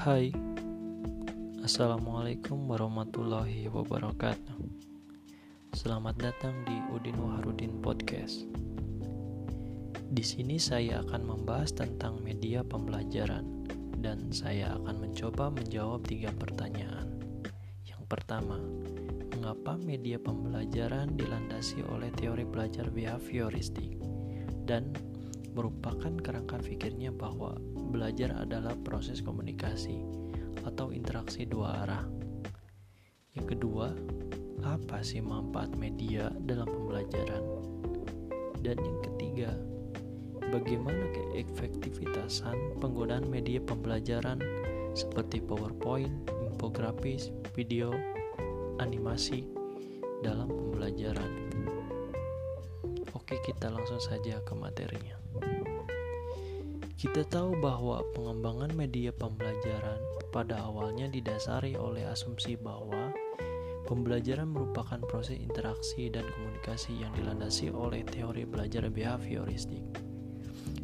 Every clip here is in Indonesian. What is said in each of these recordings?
Hai. Assalamualaikum warahmatullahi wabarakatuh. Selamat datang di Udin Waharudin Podcast. Di sini saya akan membahas tentang media pembelajaran Dan saya akan mencoba menjawab tiga pertanyaan. Yang pertama Mengapa media pembelajaran dilandasi oleh teori belajar behavioristik Dan merupakan kerangka pikirnya bahwa belajar adalah proses komunikasi atau interaksi dua arah. Yang kedua, apa sih manfaat media dalam pembelajaran? Dan yang ketiga, bagaimana keefektivitasan penggunaan media pembelajaran seperti PowerPoint, infografis, video, animasi dalam pembelajaran. Oke, kita langsung saja ke materinya. Kita tahu bahwa pengembangan media pembelajaran pada awalnya didasari oleh asumsi bahwa pembelajaran merupakan proses interaksi dan komunikasi yang dilandasi oleh teori belajar behavioristik.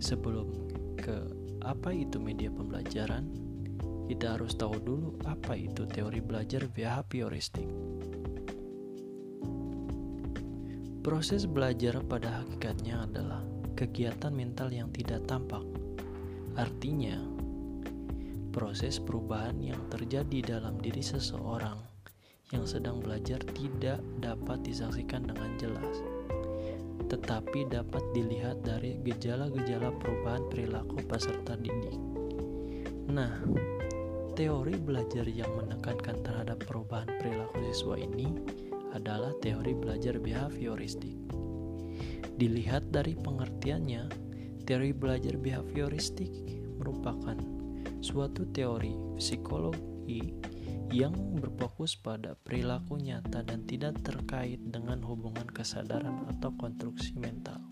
Sebelum ke apa itu media pembelajaran, kita harus tahu dulu apa itu teori belajar behavioristik. Proses belajar pada hakikatnya adalah kegiatan mental yang tidak tampak Artinya, proses perubahan yang terjadi dalam diri seseorang yang sedang belajar tidak dapat disaksikan dengan jelas, tetapi dapat dilihat dari gejala-gejala perubahan perilaku peserta didik. Nah, teori belajar yang menekankan terhadap perubahan perilaku siswa ini adalah teori belajar behavioristik. Dilihat dari pengertiannya, Teori belajar behavioristik merupakan suatu teori psikologi yang berfokus pada perilaku nyata dan tidak terkait dengan hubungan kesadaran atau konstruksi mental.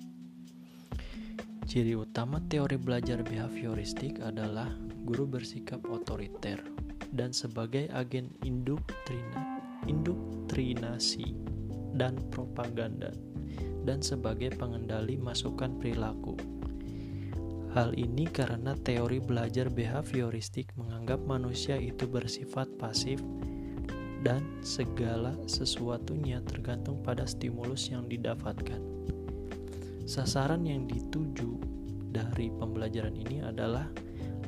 Ciri utama teori belajar behavioristik adalah guru bersikap otoriter dan sebagai agen induktrina, indoktrinasi dan propaganda dan sebagai pengendali masukan perilaku Hal ini karena teori belajar behavioristik menganggap manusia itu bersifat pasif dan segala sesuatunya tergantung pada stimulus yang didapatkan. Sasaran yang dituju dari pembelajaran ini adalah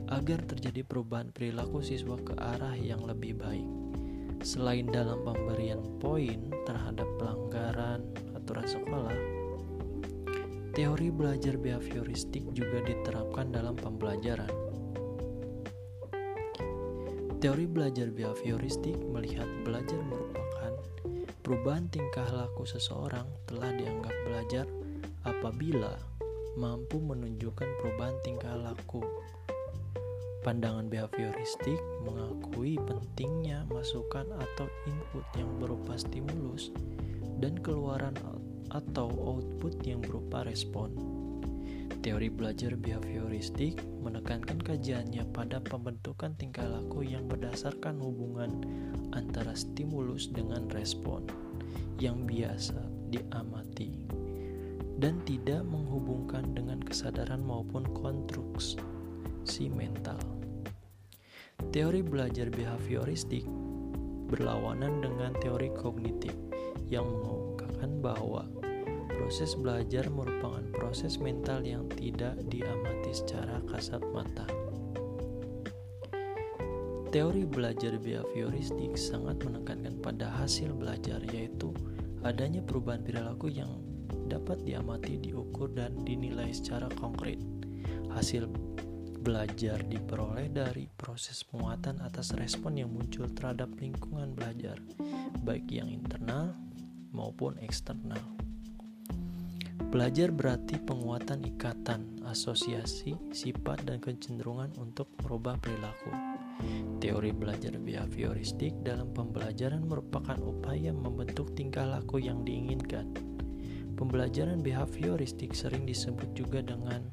agar terjadi perubahan perilaku siswa ke arah yang lebih baik. Selain dalam pemberian poin terhadap pelanggaran aturan sekolah, Teori belajar behavioristik juga diterapkan dalam pembelajaran. Teori belajar behavioristik melihat belajar merupakan perubahan tingkah laku seseorang telah dianggap belajar apabila mampu menunjukkan perubahan tingkah laku. Pandangan behavioristik mengakui pentingnya masukan atau input yang berupa stimulus dan keluaran atau output yang berupa respon. Teori belajar behavioristik menekankan kajiannya pada pembentukan tingkah laku yang berdasarkan hubungan antara stimulus dengan respon yang biasa diamati dan tidak menghubungkan dengan kesadaran maupun konstruksi mental. Teori belajar behavioristik berlawanan dengan teori kognitif yang mengungkapkan bahwa Proses belajar merupakan proses mental yang tidak diamati secara kasat mata. Teori belajar behavioristik sangat menekankan pada hasil belajar yaitu adanya perubahan perilaku yang dapat diamati, diukur, dan dinilai secara konkret. Hasil belajar diperoleh dari proses penguatan atas respon yang muncul terhadap lingkungan belajar, baik yang internal maupun eksternal. Belajar berarti penguatan ikatan, asosiasi, sifat, dan kecenderungan untuk merubah perilaku. Teori belajar behavioristik dalam pembelajaran merupakan upaya membentuk tingkah laku yang diinginkan. Pembelajaran behavioristik sering disebut juga dengan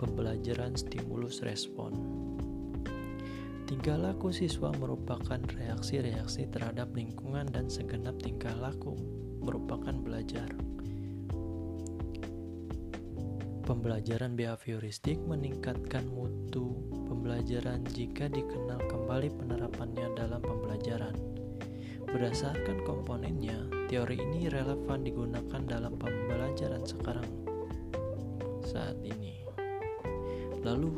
pembelajaran stimulus respon. Tingkah laku siswa merupakan reaksi-reaksi terhadap lingkungan dan segenap tingkah laku merupakan belajar. Pembelajaran behavioristik meningkatkan mutu pembelajaran jika dikenal kembali penerapannya dalam pembelajaran. Berdasarkan komponennya, teori ini relevan digunakan dalam pembelajaran sekarang saat ini. Lalu,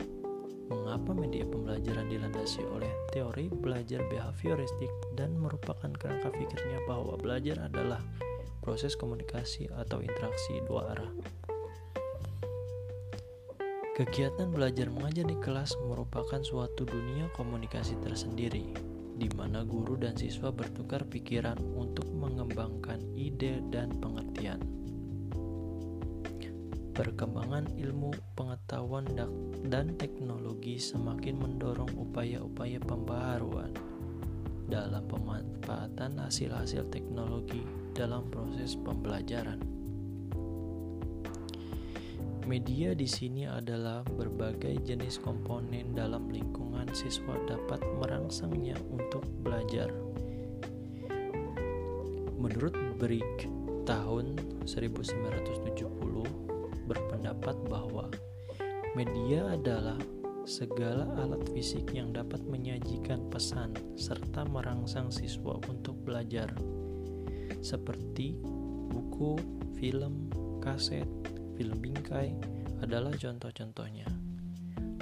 mengapa media pembelajaran dilandasi oleh teori belajar behavioristik dan merupakan kerangka pikirnya bahwa belajar adalah proses komunikasi atau interaksi dua arah? Kegiatan belajar mengajar di kelas merupakan suatu dunia komunikasi tersendiri, di mana guru dan siswa bertukar pikiran untuk mengembangkan ide dan pengertian. Perkembangan ilmu pengetahuan dan teknologi semakin mendorong upaya-upaya pembaharuan dalam pemanfaatan hasil-hasil teknologi dalam proses pembelajaran. Media di sini adalah berbagai jenis komponen dalam lingkungan siswa dapat merangsangnya untuk belajar. Menurut Brick tahun 1970 berpendapat bahwa media adalah segala alat fisik yang dapat menyajikan pesan serta merangsang siswa untuk belajar seperti buku, film, kaset, film bingkai adalah contoh-contohnya.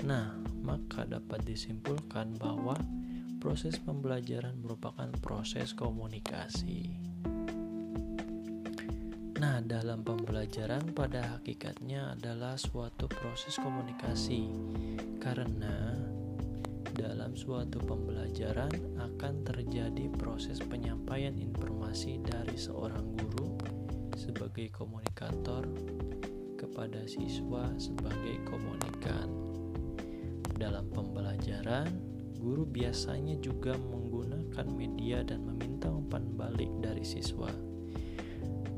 Nah, maka dapat disimpulkan bahwa proses pembelajaran merupakan proses komunikasi. Nah, dalam pembelajaran pada hakikatnya adalah suatu proses komunikasi, karena dalam suatu pembelajaran akan terjadi proses penyampaian informasi dari seorang guru sebagai komunikator kepada siswa sebagai komunikan. Dalam pembelajaran, guru biasanya juga menggunakan media dan meminta umpan balik dari siswa.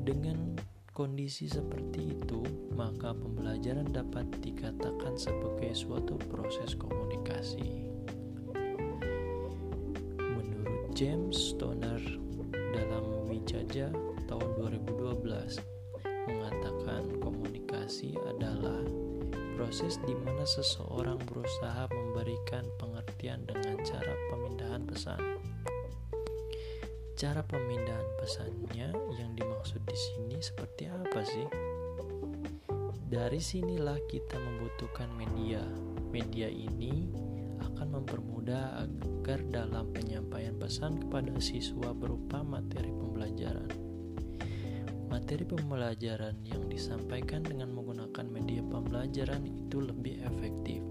Dengan kondisi seperti itu, maka pembelajaran dapat dikatakan sebagai suatu proses komunikasi. Menurut James Stoner komunikasi adalah proses di mana seseorang berusaha memberikan pengertian dengan cara pemindahan pesan. Cara pemindahan pesannya yang dimaksud di sini seperti apa sih? Dari sinilah kita membutuhkan media. Media ini akan mempermudah agar dalam penyampaian pesan kepada siswa berupa materi pembelajaran materi pembelajaran yang disampaikan dengan menggunakan media pembelajaran itu lebih efektif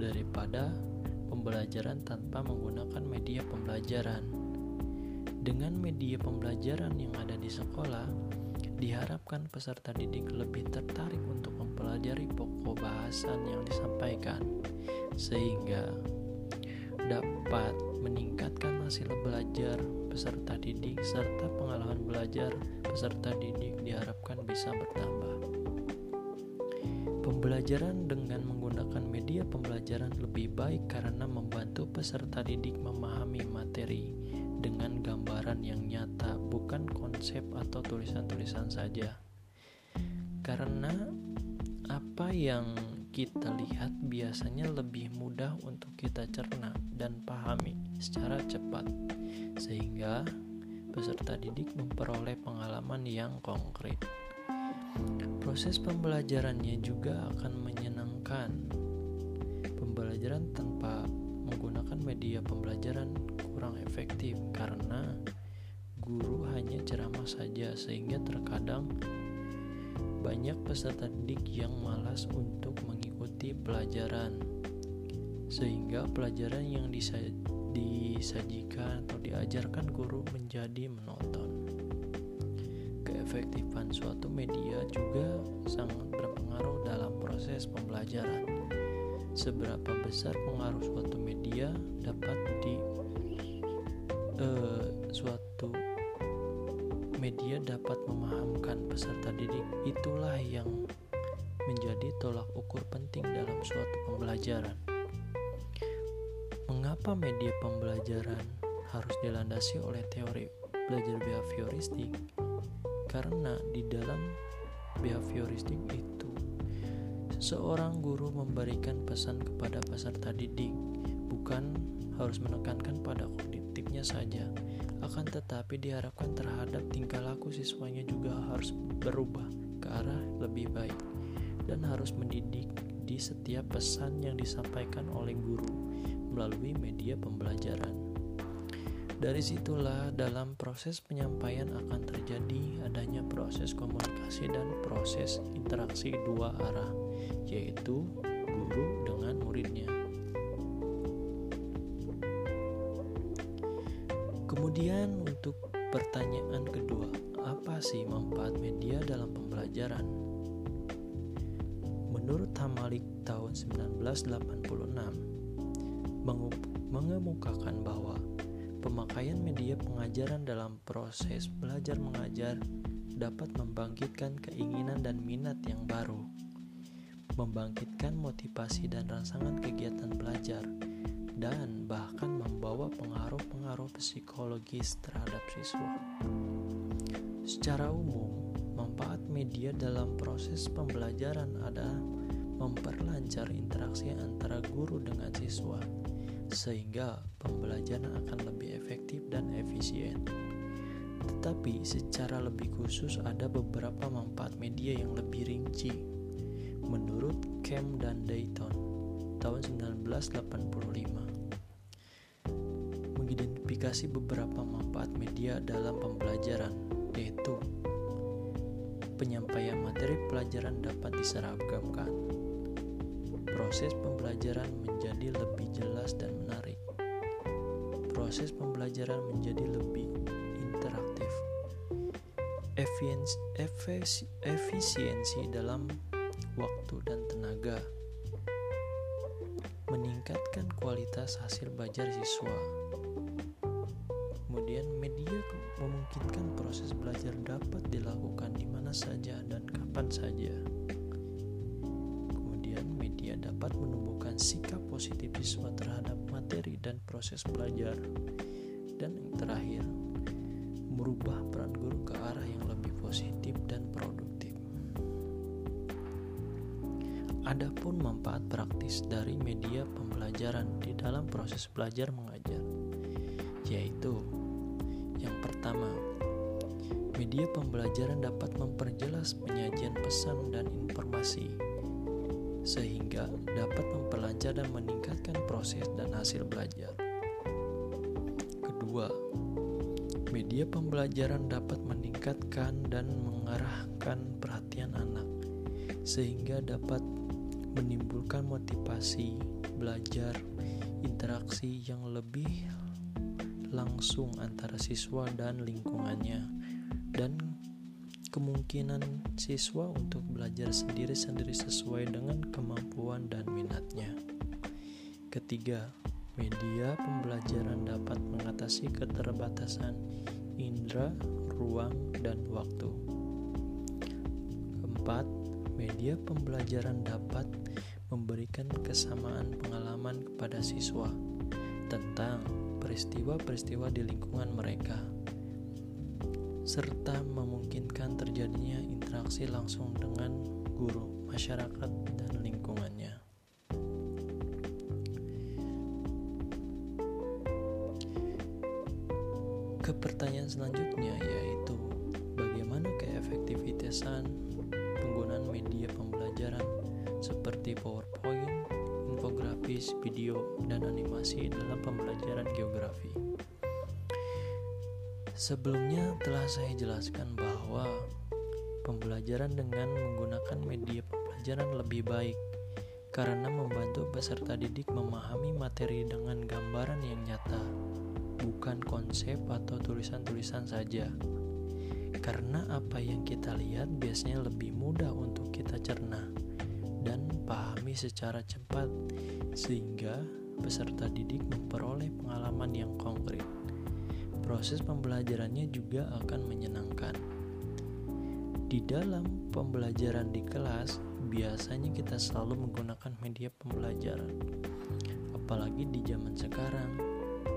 daripada pembelajaran tanpa menggunakan media pembelajaran. Dengan media pembelajaran yang ada di sekolah, diharapkan peserta didik lebih tertarik untuk mempelajari pokok bahasan yang disampaikan, sehingga dapat meningkatkan hasil belajar peserta didik serta pengalaman belajar peserta didik diharapkan bisa bertambah. Pembelajaran dengan menggunakan media pembelajaran lebih baik karena membantu peserta didik memahami materi dengan gambaran yang nyata, bukan konsep atau tulisan-tulisan saja. Karena apa yang kita lihat biasanya lebih mudah untuk kita cerna dan pahami secara cepat, sehingga peserta didik memperoleh pengalaman yang konkret. Proses pembelajarannya juga akan menyenangkan. Pembelajaran tanpa menggunakan media pembelajaran kurang efektif karena guru hanya ceramah saja, sehingga terkadang banyak peserta didik yang malas untuk mengikuti pelajaran, sehingga pelajaran yang disajikan atau diajarkan guru menjadi menonton. Keefektifan suatu media juga sangat berpengaruh dalam proses pembelajaran. Seberapa besar pengaruh suatu media dapat di uh, suatu media dapat memahamkan peserta didik itulah yang menjadi tolak ukur penting dalam suatu pembelajaran. Mengapa media pembelajaran harus dilandasi oleh teori belajar behavioristik? Karena di dalam behavioristik itu seorang guru memberikan pesan kepada peserta didik bukan harus menekankan pada kognitifnya saja, akan tetapi diharapkan terhadap tingkah laku siswanya juga harus berubah ke arah lebih baik dan harus mendidik di setiap pesan yang disampaikan oleh guru melalui media pembelajaran. Dari situlah dalam proses penyampaian akan terjadi adanya proses komunikasi dan proses interaksi dua arah, yaitu guru dengan muridnya. Kemudian untuk pertanyaan kedua, apa sih manfaat media dalam pembelajaran? Menurut Hamalik tahun 1986 mengemukakan bahwa Pemakaian media pengajaran dalam proses belajar mengajar dapat membangkitkan keinginan dan minat yang baru, membangkitkan motivasi dan rangsangan kegiatan belajar, dan bahkan membawa pengaruh-pengaruh psikologis terhadap siswa. Secara umum, manfaat media dalam proses pembelajaran adalah memperlancar interaksi antara guru dengan siswa sehingga pembelajaran akan lebih efektif dan efisien. Tetapi secara lebih khusus ada beberapa manfaat media yang lebih rinci. Menurut Cam dan Dayton tahun 1985 mengidentifikasi beberapa manfaat media dalam pembelajaran yaitu penyampaian materi pelajaran dapat diseragamkan proses pembelajaran menjadi lebih jelas dan menarik. Proses pembelajaran menjadi lebih interaktif. Efisiensi, dalam waktu dan tenaga meningkatkan kualitas hasil belajar siswa. Kemudian media memungkinkan proses belajar dapat dilakukan di mana saja dan kapan saja dapat menumbuhkan sikap positif siswa terhadap materi dan proses belajar. Dan yang terakhir, merubah peran guru ke arah yang lebih positif dan produktif. Adapun manfaat praktis dari media pembelajaran di dalam proses belajar mengajar, yaitu yang pertama, media pembelajaran dapat memperjelas penyajian pesan dan informasi sehingga dapat memperlancar dan meningkatkan proses dan hasil belajar. Kedua, media pembelajaran dapat meningkatkan dan mengarahkan perhatian anak, sehingga dapat menimbulkan motivasi belajar interaksi yang lebih langsung antara siswa dan lingkungannya dan kemungkinan siswa untuk belajar sendiri-sendiri sesuai dengan kemampuan dan minatnya. Ketiga, media pembelajaran dapat mengatasi keterbatasan indera, ruang, dan waktu. Keempat, media pembelajaran dapat memberikan kesamaan pengalaman kepada siswa tentang peristiwa-peristiwa di lingkungan mereka serta memungkinkan terjadinya interaksi langsung dengan guru, masyarakat, dan lingkungannya. Ke pertanyaan selanjutnya yaitu bagaimana keefektivitasan penggunaan media pembelajaran seperti PowerPoint, infografis, video, dan animasi dalam pembelajaran geografi. Sebelumnya telah saya jelaskan bahwa pembelajaran dengan menggunakan media pembelajaran lebih baik karena membantu peserta didik memahami materi dengan gambaran yang nyata, bukan konsep atau tulisan-tulisan saja. Karena apa yang kita lihat biasanya lebih mudah untuk kita cerna dan pahami secara cepat, sehingga peserta didik memperoleh pengalaman yang konkret proses pembelajarannya juga akan menyenangkan. Di dalam pembelajaran di kelas, biasanya kita selalu menggunakan media pembelajaran. Apalagi di zaman sekarang,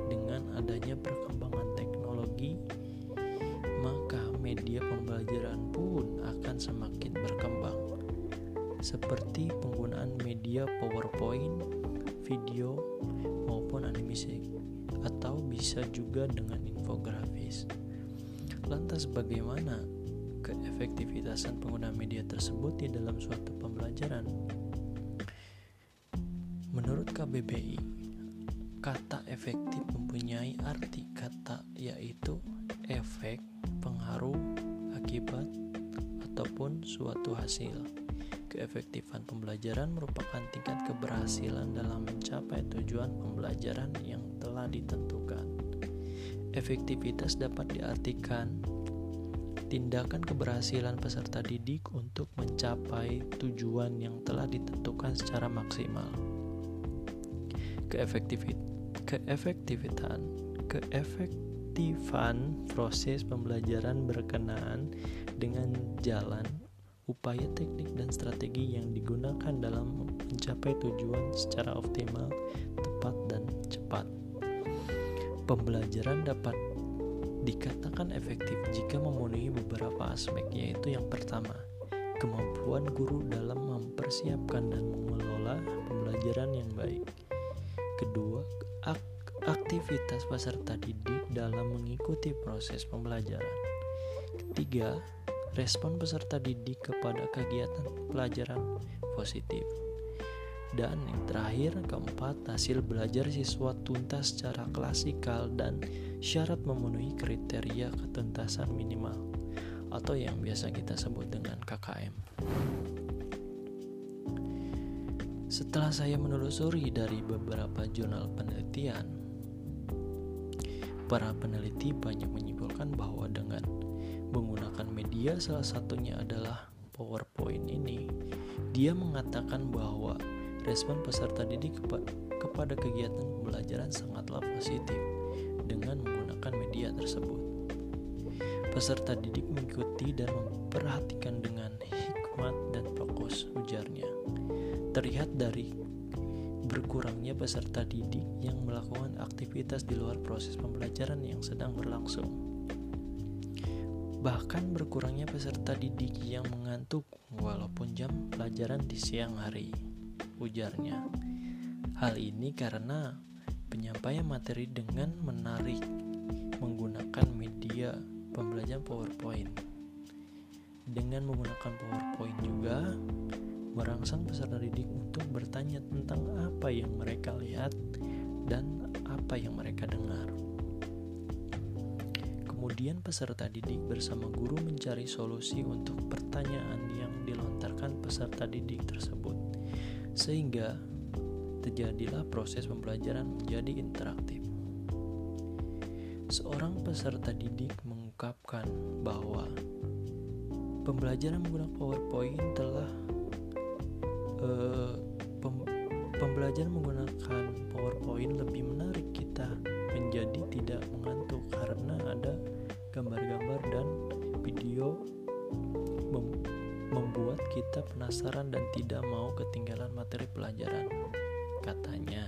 dengan adanya perkembangan teknologi, maka media pembelajaran pun akan semakin berkembang. seperti penggunaan media PowerPoint, video, maupun animasi atau bisa juga dengan infografis. Lantas bagaimana keefektivitasan penggunaan media tersebut di dalam suatu pembelajaran? Menurut KBBI, kata efektif mempunyai arti kata yaitu efek, pengaruh, akibat, ataupun suatu hasil. Keefektifan pembelajaran merupakan tingkat keberhasilan dalam mencapai tujuan pembelajaran yang telah ditentukan. Efektivitas dapat diartikan tindakan keberhasilan peserta didik untuk mencapai tujuan yang telah ditentukan secara maksimal. Keefektifan keefektifan proses pembelajaran berkenaan dengan jalan upaya teknik dan strategi yang digunakan dalam mencapai tujuan secara optimal, tepat dan cepat. Pembelajaran dapat dikatakan efektif jika memenuhi beberapa aspek yaitu yang pertama, kemampuan guru dalam mempersiapkan dan mengelola pembelajaran yang baik. Kedua, ak aktivitas peserta didik dalam mengikuti proses pembelajaran. Ketiga, respon peserta didik kepada kegiatan pelajaran positif. Dan yang terakhir, keempat, hasil belajar siswa tuntas secara klasikal dan syarat memenuhi kriteria ketuntasan minimal atau yang biasa kita sebut dengan KKM. Setelah saya menelusuri dari beberapa jurnal penelitian, para peneliti banyak menyimpulkan bahwa dengan menggunakan media salah satunya adalah PowerPoint ini, dia mengatakan bahwa respon peserta didik kepada kegiatan pembelajaran sangatlah positif dengan menggunakan media tersebut. Peserta didik mengikuti dan memperhatikan dengan hikmat dan fokus ujarnya terlihat dari berkurangnya peserta didik yang melakukan aktivitas di luar proses pembelajaran yang sedang berlangsung. Bahkan berkurangnya peserta didik yang mengantuk walaupun jam pelajaran di siang hari, ujarnya. Hal ini karena penyampaian materi dengan menarik menggunakan media pembelajaran PowerPoint. Dengan menggunakan PowerPoint juga, merangsang peserta didik untuk bertanya tentang apa yang mereka lihat dan apa yang mereka dengar. Kemudian peserta didik bersama guru mencari solusi untuk pertanyaan yang dilontarkan peserta didik tersebut. Sehingga terjadilah proses pembelajaran menjadi interaktif. Seorang peserta didik mengungkapkan bahwa pembelajaran menggunakan PowerPoint telah uh, pem pembelajaran menggunakan PowerPoint lebih menarik kita menjadi tidak mengantuk karena ada gambar-gambar dan video kita penasaran dan tidak mau ketinggalan materi pelajaran katanya.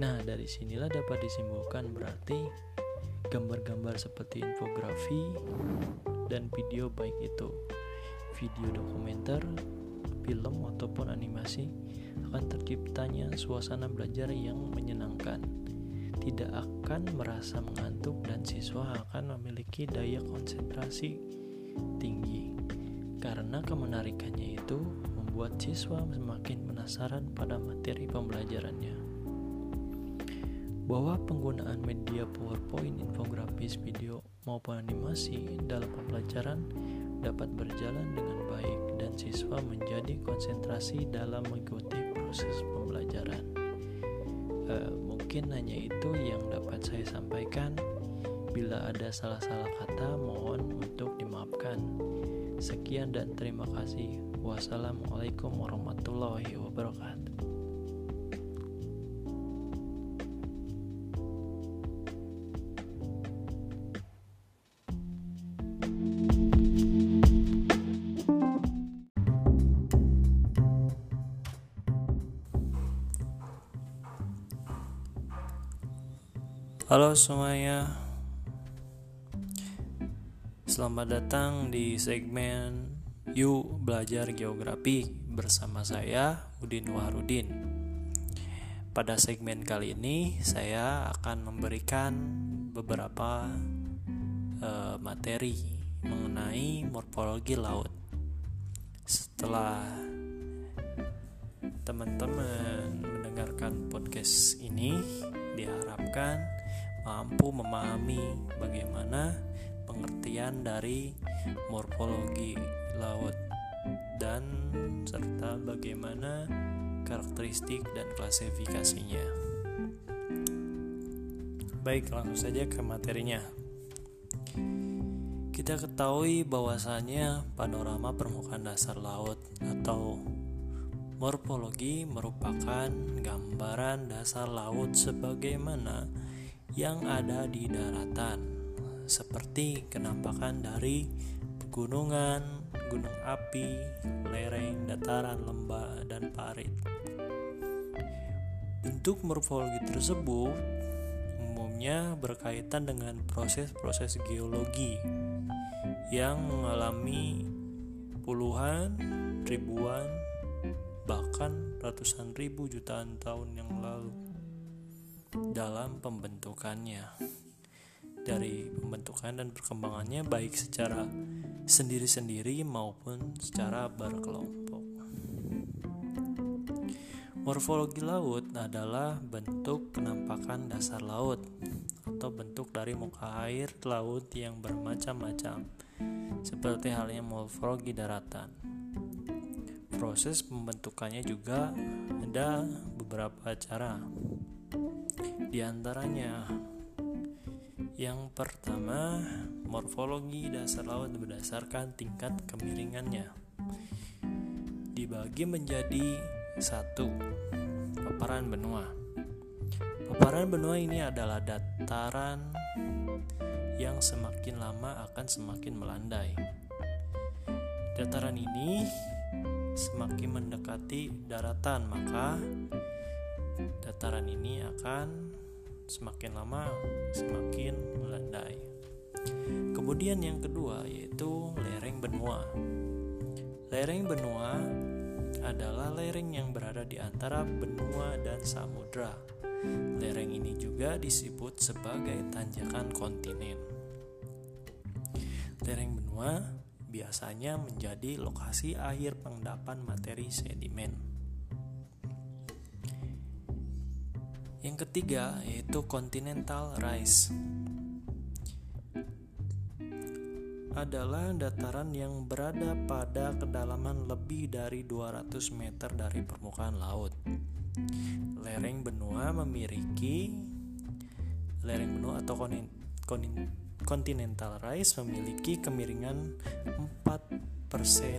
Nah dari sinilah dapat disimpulkan berarti gambar-gambar seperti infografi dan video baik itu video dokumenter film ataupun animasi akan terciptanya suasana belajar yang menyenangkan. Tidak akan merasa mengantuk dan siswa akan memiliki daya konsentrasi tinggi karena kemenarikannya itu membuat siswa semakin penasaran pada materi pembelajarannya bahwa penggunaan media PowerPoint, infografis, video maupun animasi dalam pembelajaran dapat berjalan dengan baik dan siswa menjadi konsentrasi dalam mengikuti proses pembelajaran. E, mungkin hanya itu yang dapat saya sampaikan. Bila ada salah-salah kata, mohon untuk dimaafkan. Sekian dan terima kasih. Wassalamualaikum warahmatullahi wabarakatuh. Halo semuanya Selamat datang di segmen Yuk belajar geografi bersama saya Udin Wahrudin. Pada segmen kali ini saya akan memberikan beberapa uh, materi mengenai morfologi laut. Setelah teman-teman mendengarkan podcast ini, diharapkan mampu memahami bagaimana pengertian dari morfologi laut dan serta bagaimana karakteristik dan klasifikasinya. Baik, langsung saja ke materinya. Kita ketahui bahwasanya panorama permukaan dasar laut atau morfologi merupakan gambaran dasar laut sebagaimana yang ada di daratan, seperti kenampakan dari pegunungan, gunung api, lereng, dataran, lembah, dan parit. Bentuk morfologi tersebut umumnya berkaitan dengan proses-proses geologi yang mengalami puluhan, ribuan, bahkan ratusan ribu jutaan tahun yang lalu dalam pembentukannya dari pembentukan dan perkembangannya baik secara sendiri-sendiri maupun secara berkelompok. Morfologi laut adalah bentuk penampakan dasar laut atau bentuk dari muka air laut yang bermacam-macam, seperti halnya morfologi daratan. Proses pembentukannya juga ada beberapa cara. Di antaranya yang pertama, morfologi dasar laut berdasarkan tingkat kemiringannya. Dibagi menjadi satu, paparan benua. Paparan benua ini adalah dataran yang semakin lama akan semakin melandai. Dataran ini semakin mendekati daratan, maka dataran ini akan semakin lama semakin melandai. Kemudian yang kedua yaitu lereng benua. Lereng benua adalah lereng yang berada di antara benua dan samudra. Lereng ini juga disebut sebagai tanjakan kontinen. Lereng benua biasanya menjadi lokasi akhir pengendapan materi sedimen. Yang ketiga yaitu continental rise. Adalah dataran yang berada pada kedalaman lebih dari 200 meter dari permukaan laut. Lereng benua memiliki lereng benua atau continental rise memiliki kemiringan 4%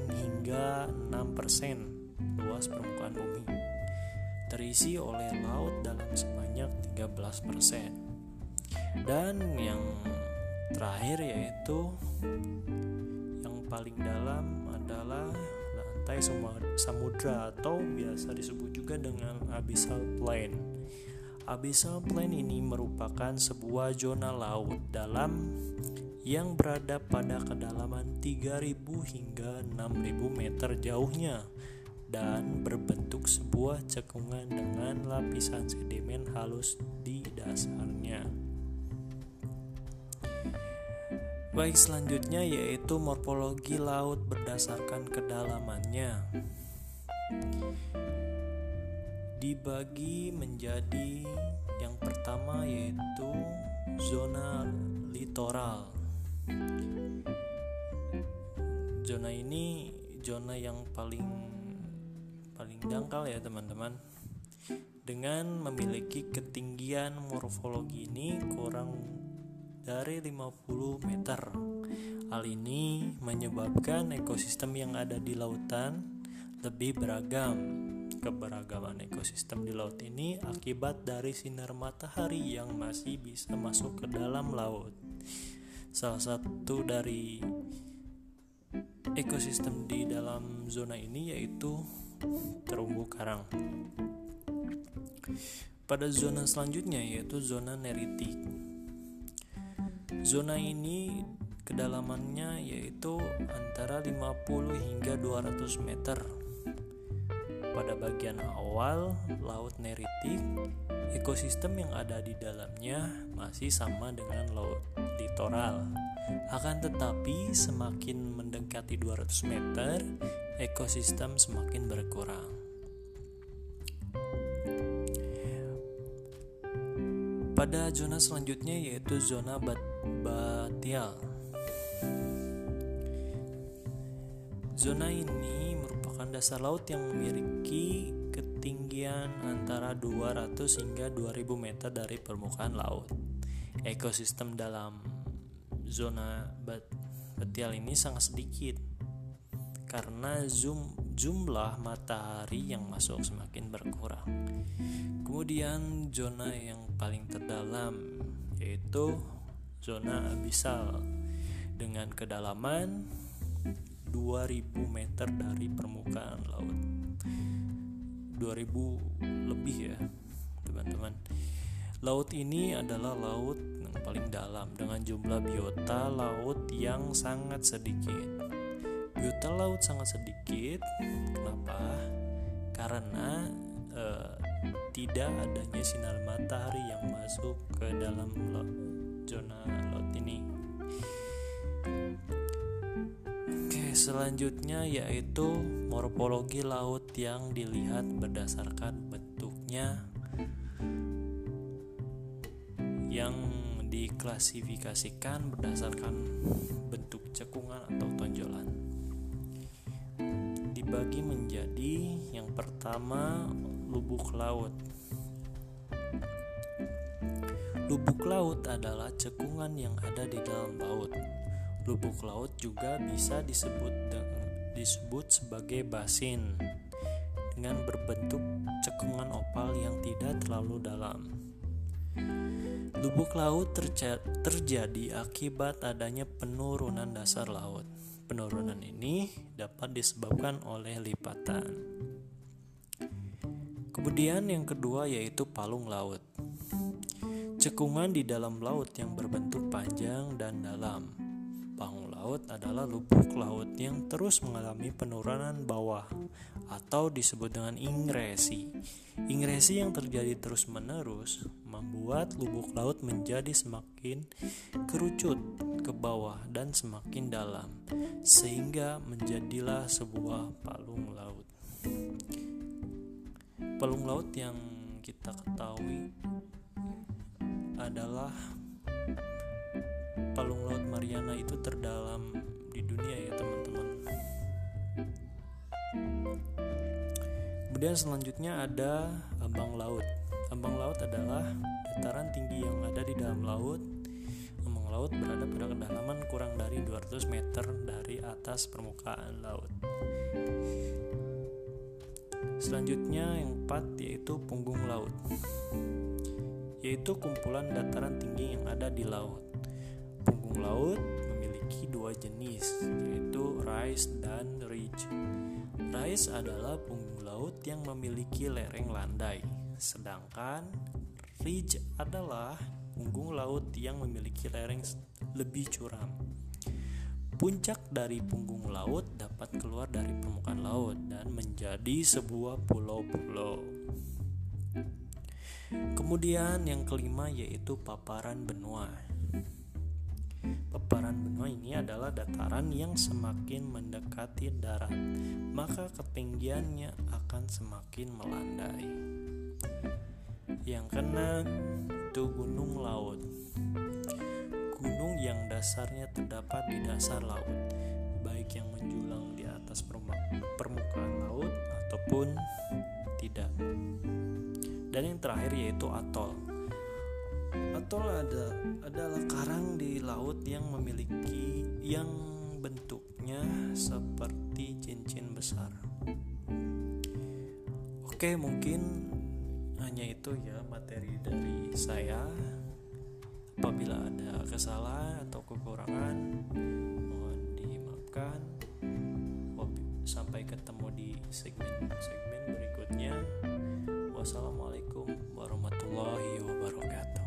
hingga 6% luas permukaan bumi terisi oleh laut dalam sebanyak 13%. Dan yang terakhir yaitu yang paling dalam adalah lantai samudra atau biasa disebut juga dengan abyssal plain. Abyssal plain ini merupakan sebuah zona laut dalam yang berada pada kedalaman 3000 hingga 6000 meter jauhnya dan berbentuk sebuah cekungan dengan lapisan sedimen halus di dasarnya. Baik selanjutnya yaitu morfologi laut berdasarkan kedalamannya. Dibagi menjadi yang pertama yaitu zona litoral. Zona ini zona yang paling paling dangkal ya teman-teman. Dengan memiliki ketinggian morfologi ini kurang dari 50 meter. Hal ini menyebabkan ekosistem yang ada di lautan lebih beragam. Keberagaman ekosistem di laut ini akibat dari sinar matahari yang masih bisa masuk ke dalam laut. Salah satu dari ekosistem di dalam zona ini yaitu terumbu karang. Pada zona selanjutnya yaitu zona neritik. Zona ini Kedalamannya yaitu antara 50 hingga 200 meter. Pada bagian awal Laut Neritik, ekosistem yang ada di dalamnya masih sama dengan laut litoral. Akan tetapi semakin mendekati 200 meter, ekosistem semakin berkurang. Pada zona selanjutnya yaitu zona bat batial. Zona ini merupakan dasar laut yang memiliki ketinggian antara 200 hingga 2000 meter dari permukaan laut. Ekosistem dalam zona bat ini sangat sedikit karena zoom jumlah matahari yang masuk semakin berkurang. Kemudian zona yang paling terdalam yaitu zona abisal dengan kedalaman 2000 meter dari permukaan laut. 2000 lebih ya, teman-teman. Laut ini adalah laut paling dalam dengan jumlah biota laut yang sangat sedikit. Biota laut sangat sedikit. Kenapa? Karena eh, tidak adanya sinar matahari yang masuk ke dalam zona laut ini. Oke, selanjutnya yaitu morfologi laut yang dilihat berdasarkan bentuknya diklasifikasikan berdasarkan bentuk cekungan atau tonjolan. Dibagi menjadi yang pertama lubuk laut. Lubuk laut adalah cekungan yang ada di dalam laut. Lubuk laut juga bisa disebut disebut sebagai basin dengan berbentuk cekungan opal yang tidak terlalu dalam. Lubuk laut terjadi akibat adanya penurunan dasar laut. Penurunan ini dapat disebabkan oleh lipatan. Kemudian yang kedua yaitu palung laut. Cekungan di dalam laut yang berbentuk panjang dan dalam. Palung laut adalah lubuk laut yang terus mengalami penurunan bawah atau disebut dengan ingresi. Ingresi yang terjadi terus-menerus membuat lubuk laut menjadi semakin kerucut ke bawah dan semakin dalam, sehingga menjadilah sebuah palung laut palung laut yang kita ketahui adalah palung laut Mariana itu terdalam di dunia ya teman-teman. Kemudian selanjutnya ada ambang laut. Ambang laut adalah dataran tinggi yang ada di dalam laut. Ambang laut berada pada kedalaman kurang dari 200 meter dari atas permukaan laut. Selanjutnya yang empat yaitu punggung laut Yaitu kumpulan dataran tinggi yang ada di laut Punggung laut memiliki dua jenis yaitu rise dan ridge Rise adalah punggung laut yang memiliki lereng landai Sedangkan ridge adalah punggung laut yang memiliki lereng lebih curam Puncak dari punggung laut dapat keluar dari permukaan laut dan menjadi sebuah pulau-pulau. Kemudian yang kelima yaitu paparan benua. Paparan benua ini adalah dataran yang semakin mendekati darat, maka ketinggiannya akan semakin melandai. Yang keenam itu gunung laut gunung yang dasarnya terdapat di dasar laut, baik yang menjulang di atas permukaan laut ataupun tidak. Dan yang terakhir yaitu atol. Atol ada adalah karang di laut yang memiliki yang bentuknya seperti cincin besar. Oke, mungkin hanya itu ya materi dari saya. Apabila ada kesalahan atau kekurangan mohon dimaafkan. Sampai ketemu di segmen-segmen berikutnya. Wassalamualaikum warahmatullahi wabarakatuh